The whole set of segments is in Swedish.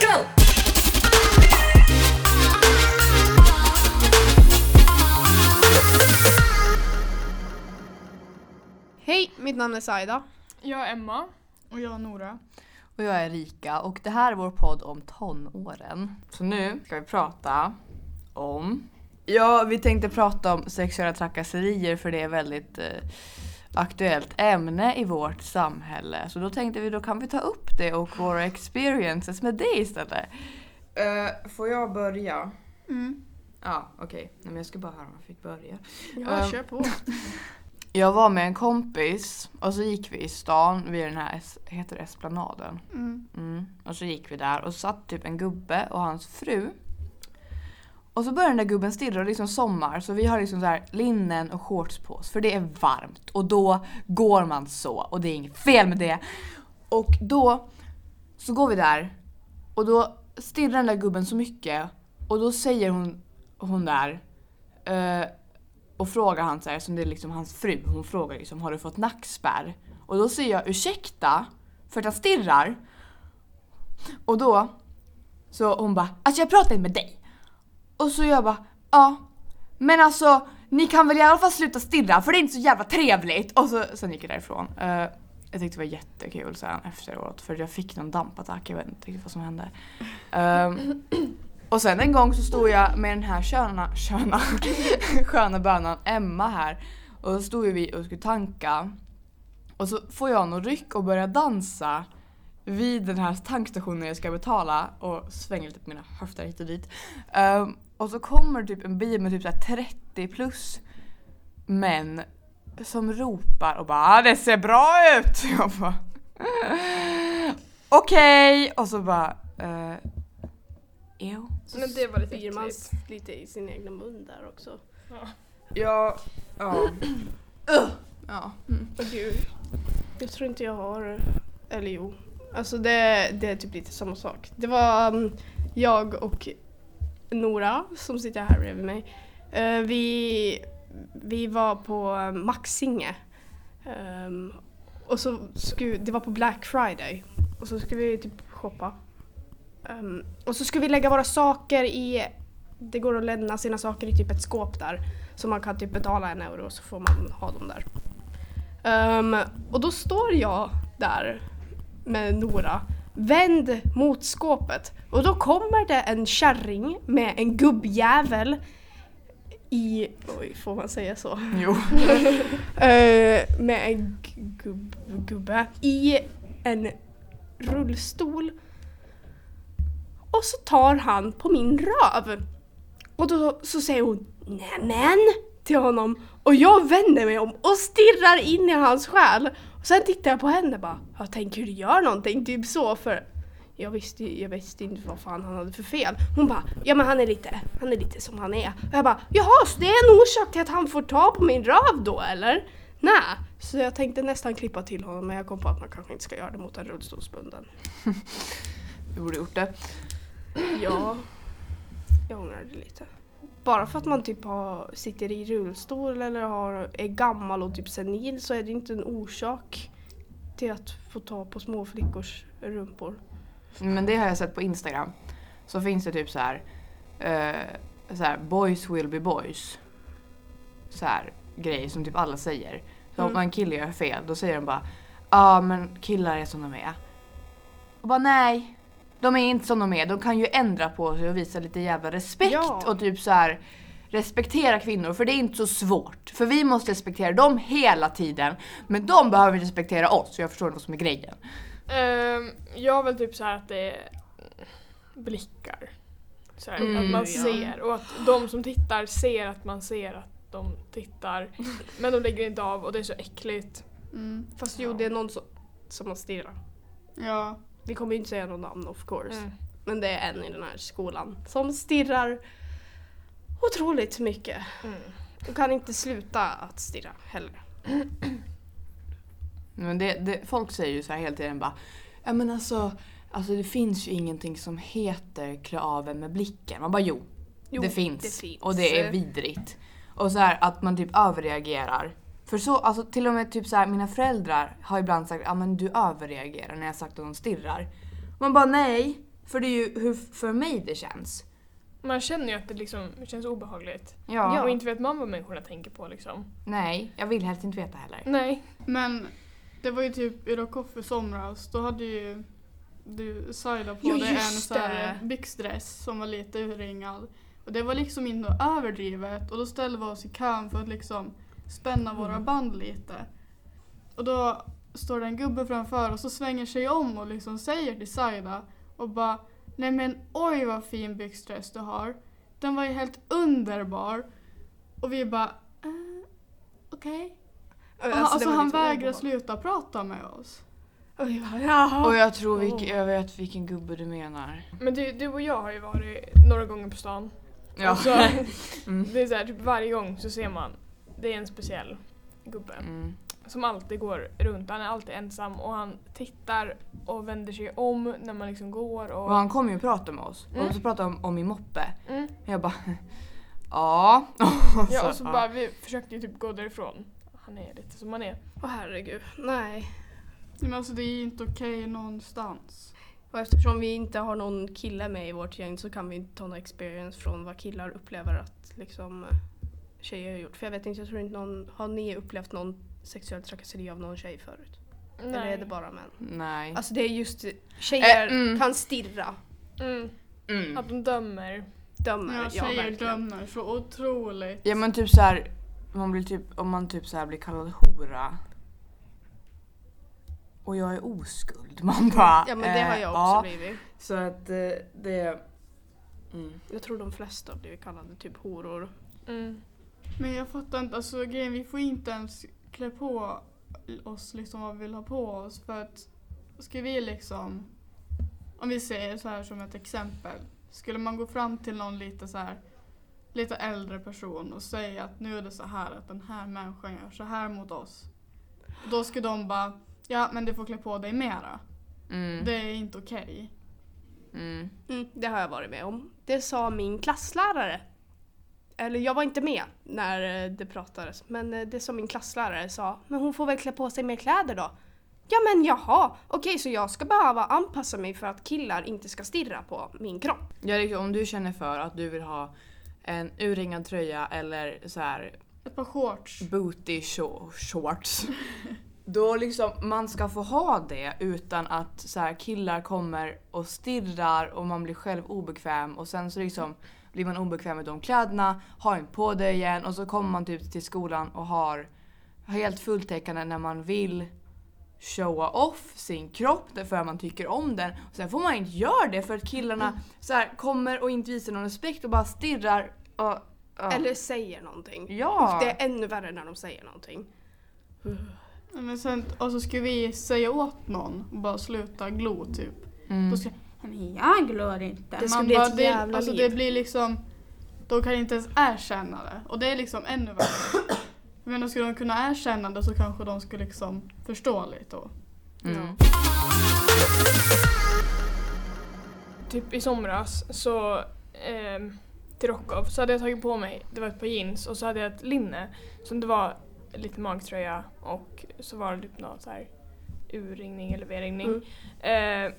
Go! Hej, mitt namn är Saida. Jag är Emma. Och jag Nora. Och jag är Rika och det här är vår podd om tonåren. Så nu ska vi prata om... Ja, vi tänkte prata om sexuella trakasserier för det är väldigt eh, aktuellt ämne i vårt samhälle. Så då tänkte vi då kan vi ta upp det och våra experiences med det istället. Uh, får jag börja? Mm. Ja, okej. Men jag ska bara höra om jag fick börja. Ja, Um, kör på. Jag var med en kompis och så gick vi i stan vid den här, es- heter det Esplanaden? Mm. Mm. Och så gick vi där och satt typ en gubbe och hans fru. Och så börjar den där gubben stirra och liksom sommar så vi har liksom så här linnen och shorts på oss för det är varmt och då går man så och det är inget fel med det. Och då så går vi där och då stirrar den där gubben så mycket och då säger hon, hon där eh, och frågar han så här, som det är liksom hans fru, hon frågar liksom har du fått nackspärr? Och då säger jag ursäkta för att han stirrar och då så hon bara alltså jag pratar inte med dig. Och så jag bara ja men alltså ni kan väl i alla fall sluta stirra för det är inte så jävla trevligt. Och så, sen gick jag därifrån. Uh, jag tyckte det var jättekul sen efteråt för jag fick någon dampattack, jag vet inte riktigt vad som hände. Um, och sen en gång så stod jag med den här sköna, sköna, sköna bönan Emma här och så stod vi och skulle tanka och så får jag någon ryck och börjar dansa vid den här tankstationen jag ska betala och svänger lite på mina höfter hit och dit. Um, och så kommer typ en bil med typ så här 30 plus män som ropar och bara "Ah, det ser bra ut. Jag bara okej och så bara uh, jo. Men det var lite Fick man lite. i sin egna mun där också. Ja, ja. ja. Mm. Åh gud. Jag tror inte jag har, eller jo. Alltså det, det är typ lite samma sak. Det var um, jag och Nora som sitter här bredvid mig. Uh, vi, vi var på Maxinge. Um, och så skulle, det var på Black Friday. Och så skulle vi typ shoppa. Um, och så skulle vi lägga våra saker i, det går att lämna sina saker i typ ett skåp där. Så man kan typ betala en euro och så får man ha dem där. Um, och då står jag där med Nora, vänd mot skåpet. Och då kommer det en kärring med en gubbjävel i, oj får man säga så? Jo. Eh, med en gu- gubb, gubbe i en rullstol. Och så tar han på min röv. Och då så säger hon nämen till honom. Och jag vänder mig om och stirrar in i hans själ. Och sen tittar jag på henne bara, jag tänker du gör någonting, typ så för jag visste, jag visste inte vad fan han hade för fel. Hon bara, ja men han är lite, han är lite som han är. Och jag bara, jaha så det är en orsak till att han får ta på min röv då eller? Nej. Så jag tänkte nästan klippa till honom men jag kom på att man kanske inte ska göra det mot en rullstolsbunden. Du borde gjort det. Ja, jag ångrar det lite. Bara för att man typ har, sitter i rullstol eller har, är gammal och typ senil så är det inte en orsak till att få ta på små flickors rumpor. Men det har jag sett på Instagram. Så finns det typ så här, eh, så här boys will be boys. Så här grejer som typ alla säger. Så Mm. om en kille gör fel då säger de bara ja ah, men killar är som de är. Och bara nej. De är inte som de är. De kan ju ändra på sig och visa lite jävla respekt Ja. och typ så här respektera kvinnor för det är inte så svårt. För vi måste respektera dem hela tiden. Men de behöver respektera oss. Så jag förstår vad som är grejen. Ehm, jag har väl typ så här att det är blickar. Så här, Mm, att man ja. ser och att de som tittar ser att man ser att de tittar. Men de lägger inte av och det är så äckligt. Mm. Fast jo, det är någon som, som har stirrat. Ja. Vi kommer ju inte säga något namn of course. Mm. Men det är en i den här skolan som stirrar otroligt mycket. Mm. Och kan inte sluta att stirra heller. Men det, det, folk säger ju så här hela tiden bara Ja men alltså, alltså det finns ju ingenting som heter klä av en med blicken. Man bara jo, Jo, det, finns. det finns. Och det är vidrigt. Och så här att man typ överreagerar. För så, alltså till och med typ så här, mina föräldrar har ibland sagt ja men du överreagerar när jag sagt att de stirrar. Man bara nej, För det är ju hur för mig det känns. Man känner ju att det liksom känns obehagligt. Ja. Och inte vet man vad människorna tänker på liksom. Nej, jag vill helst inte veta heller. Nej. Men det var ju typ i Rockoff i somras, då hade ju du Saida på dig en så här byxdress som var lite urringad. Och det var liksom inte överdrivet och då ställde vi oss i kön för att liksom spänna våra Mm. band lite. Och då står det en gubbe framför och så svänger sig om och liksom säger till Saida och bara Nej men oj vad fin byxdress du har. Den var ju helt underbar. Och vi bara eh, okej. Alltså, Alltså, det var han vägrar sluta prata med oss. Och vi bara, jaha. Och jag tror vilk, jag vet vilken gubbe du menar. Men du, du och jag har ju varit några gånger på stan. Ja. Och så, mm. det är så här, typ varje gång så ser man, det är en speciell gubbe. Mm. Som alltid går runt, han är alltid ensam och han tittar och vänder sig om när man liksom går och... Och han kom ju och pratade med oss. Mm. Och så pratade om, om min moppe. Mm. Jag bara ja. Ja och så ja. bara, vi försökte ju typ gå därifrån. Han är lite som han är. Åh herregud, nej. Men alltså det är ju inte okej någonstans. Och eftersom vi inte har någon kille med i vårt gäng så kan vi inte ta någon experience från vad killar upplever att liksom tjejer har gjort. För jag vet inte, jag tror inte någon, har ni upplevt någon sexuell trakasseri av någon tjej förut? Eller är det bara män? Nej. Alltså det är just tjejer Eh, mm. kan stirra, Mm. Mm. Att de dömer. dömer. Ja, Ja, tjejer verkligen. dömer så otroligt. Ja men typ så här, man blir typ, om man typ så här blir kallad hora. Och jag är oskuld. Man bara... Ja men det har eh, jag också ja. blivit. Så att eh, det... Mm. Jag tror de flesta har blivit kallade typ horor. Mm. Men jag fattar inte, alltså grejen vi får inte ens klä på oss liksom vad vi vill ha på oss för att ska vi liksom, om vi säger så här som ett exempel, skulle man gå fram till någon lite så här lite äldre person och säga att nu är det så här att den här människan gör så här mot oss. Då skulle de bara, ja men du får klä på dig mera. Mm. Det är inte okej. Mm. Mm, det har jag varit med om. Det sa min klasslärare. Eller jag var inte med när eh, det pratades, men eh, det som min klasslärare sa, men hon får väl klä på sig mer kläder då? Ja men jaha, okej så jag ska behöva anpassa mig för att killar inte ska stirra på min kropp. Ja, liksom, om du känner för att du vill ha en urringad tröja eller så här Ett par shorts. booty sho- shorts. Då liksom, man ska få ha det utan att så här, killar kommer och stirrar och man blir själv obekväm och sen så liksom blir man obekväm med de kläderna, har inte på det igen och så kommer man typ till skolan och har helt fulltäckande när man vill showa off sin kropp därför att man tycker om den. Och sen får man inte göra det för att killarna så här, kommer och inte visar någon respekt och bara stirrar. Och, ja. Eller säger någonting. Ja! Det är ännu värre när de säger någonting. Men sen, och så ska vi säga åt någon och bara sluta glo typ. Mm. Då ska men jag glor inte. Det ska Man bli bara, ett det, jävla alltså, liv. det blir liksom, de kan inte ens erkänna det. Och det är liksom ännu värre. Menar, skulle de kunna erkänna det så kanske de skulle liksom förstå lite då. Mm. Typ i somras så ehm, till Rockoff så hade jag tagit på mig, det var ett par jeans och så hade jag ett linne som det var lite magtröja och så var det typ något så här urringning eller V-ringning. Mm. Eh,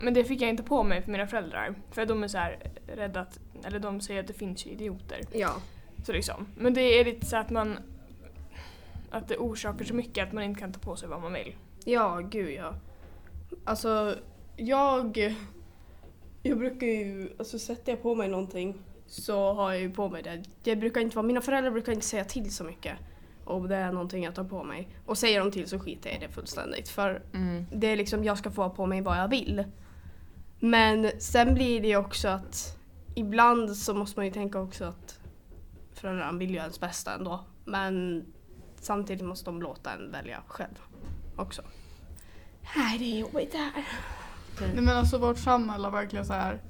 men det fick jag inte på mig för mina föräldrar för de är så här rädda att, eller de säger att det finns ju idioter. Ja. Så liksom. Men det är lite så att man att det orsakar så mycket att man inte kan ta på sig vad man vill. Ja, gud ja. Alltså, jag... Jag brukar ju, alltså sätter jag på mig någonting så har jag ju på mig det. Det brukar inte vara, mina föräldrar brukar inte säga till så mycket om det är någonting jag tar på mig. Och säger de till så skiter jag i det fullständigt. För Mm. det är liksom, jag ska få ha på mig vad jag vill. Men sen blir det ju också att ibland så måste man ju tänka också att föräldrarna vill ju ens bästa ändå. Men samtidigt måste de låta en välja själv också. Nej, det är jobbigt det här. Nej men alltså vårt samhälle har verkligen så här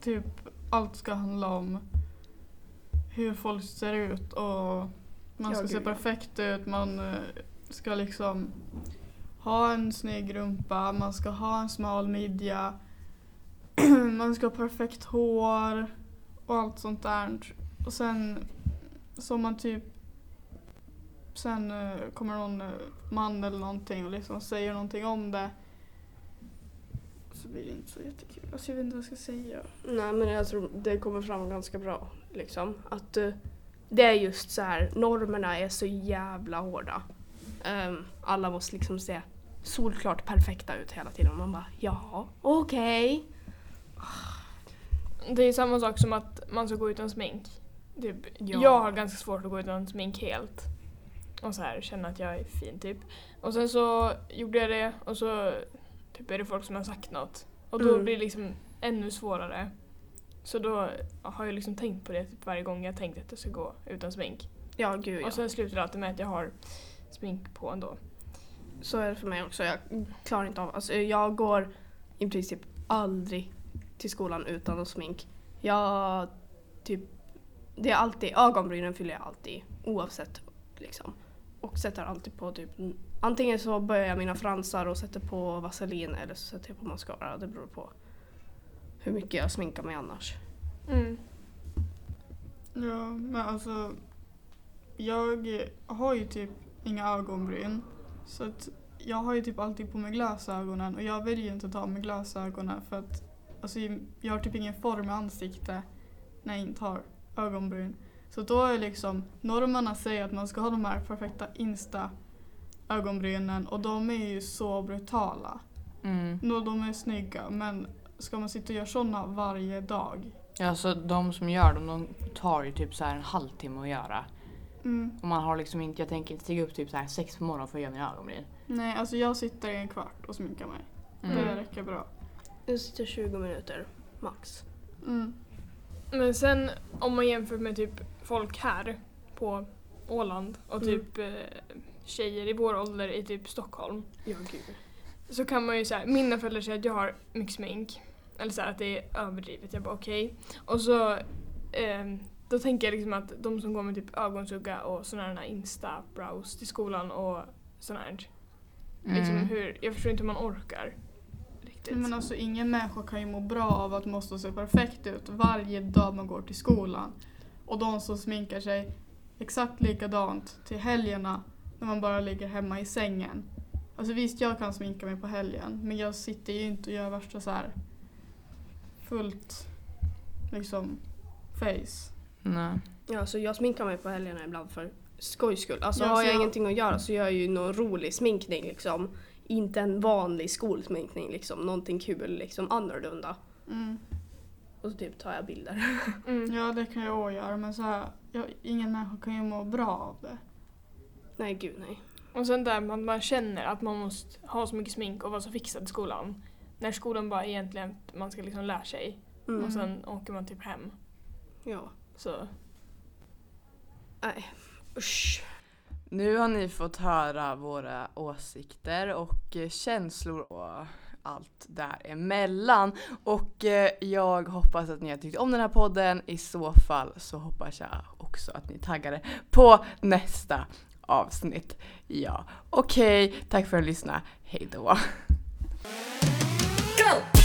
typ allt ska handla om hur folk ser ut och man Ja, ska gud, se ja. perfekt ut, man eh, ska liksom ha en snygg rumpa, man ska ha en smal midja, man ska ha perfekt hår och allt sånt där. Och sen så man typ sen eh, kommer någon eh, man eller någonting och liksom säger någonting om det så blir det inte så jättekul. Alltså jag vet inte vad jag ska säga. Nej men jag tror det kommer fram ganska bra. Liksom. Att eh, det är just så här, normerna är så jävla hårda. Ehm, alla måste liksom se solklart perfekta ut hela tiden. Man bara ja, okej. Det är samma sak som att man ska gå utan smink. Typ, Ja. Jag har ganska svårt att gå utan smink helt. Och så här känna att jag är fin typ. Och sen så gjorde jag det och så typ är det folk som har sagt något. Och då Mm. blir det liksom ännu svårare. Så då har jag liksom tänkt på det typ varje gång jag tänkt att jag ska gå utan smink. Ja, gud ja. Och sen slutar det alltid med att jag har smink på ändå. Så är det för mig också. Jag klarar inte av, alltså jag går i princip aldrig till skolan utan smink. Jag typ, det är alltid, ögonbrynen fyller jag alltid oavsett liksom. Och sätter alltid på typ, antingen så börjar jag mina fransar och sätter på vaselin eller så sätter jag på mascara. Det beror på hur mycket jag sminkar mig annars. Mm. Ja, men alltså jag har ju typ inga ögonbryn. Så att jag har ju typ alltid på mig glasögonen och jag väljer ju inte att ta med glasögonen för att alltså, jag har typ ingen form i ansikte när jag inte har ögonbryn. Så då är liksom normerna säger att man ska ha de här perfekta insta ögonbrynen och de är ju så brutala. Mm. De är snygga men ska man sitta och göra sådana varje dag? Ja, så de som gör dem, de tar ju typ så här en halvtimme att göra. Mm. Och man har liksom inte, jag tänker inte stiga upp typ så här sex på morgonen för att göra mina ögonbryn. Nej, alltså jag sitter i en kvart och sminkar mig. Mm. Det räcker bra. Jag sitter 20 minuter max. Mm. Men sen om man jämför med typ folk här på Åland och Mm. typ eh, tjejer i vår ålder i typ Stockholm. Ja, gud. Så kan man ju säga, mina föräldrar säger att jag har mycket smink. Eller så här, att det är överdrivet. Jag bara okej. Och så ehm, då tänker jag liksom att de som går med typ ögonsugga och sådana här insta-brows till skolan och sånt här. Liksom Mm. hur, jag förstår inte hur man orkar. Riktigt. Men alltså ingen människa kan ju må bra av att måste se perfekt ut varje dag man går till skolan. Och de som sminkar sig exakt likadant till helgerna när man bara ligger hemma i sängen. Alltså visst, jag kan sminka mig på helgen men jag sitter ju inte och gör värsta så här fullt liksom face. Nej. Ja, så jag sminkar mig på helgerna ibland för skojs skull. Alltså Ja, har jag jag- ingenting att göra så gör jag ju någon rolig sminkning liksom. Inte en vanlig skolsminkning liksom. Någonting kul liksom annorlunda. Mm. Och så typ tar jag bilder. Mm. Ja, det kan jag också göra men så här, jag, ingen människa kan ju må bra av det. nej gud nej. Och sen där man, man känner att man måste ha så mycket smink och vara så fixad i skolan. När skolan bara egentligen, man ska liksom lära sig. Mm. Och sen åker man typ hem. Ja. Så Nej. Usch. Nu har ni fått höra våra åsikter och känslor och allt däremellan. Och eh, jag hoppas att ni har tyckt om den här podden. I så fall så hoppas jag också att ni taggade på nästa avsnitt. Ja, okej. Tack för att ni lyssnade. Hej då. Go!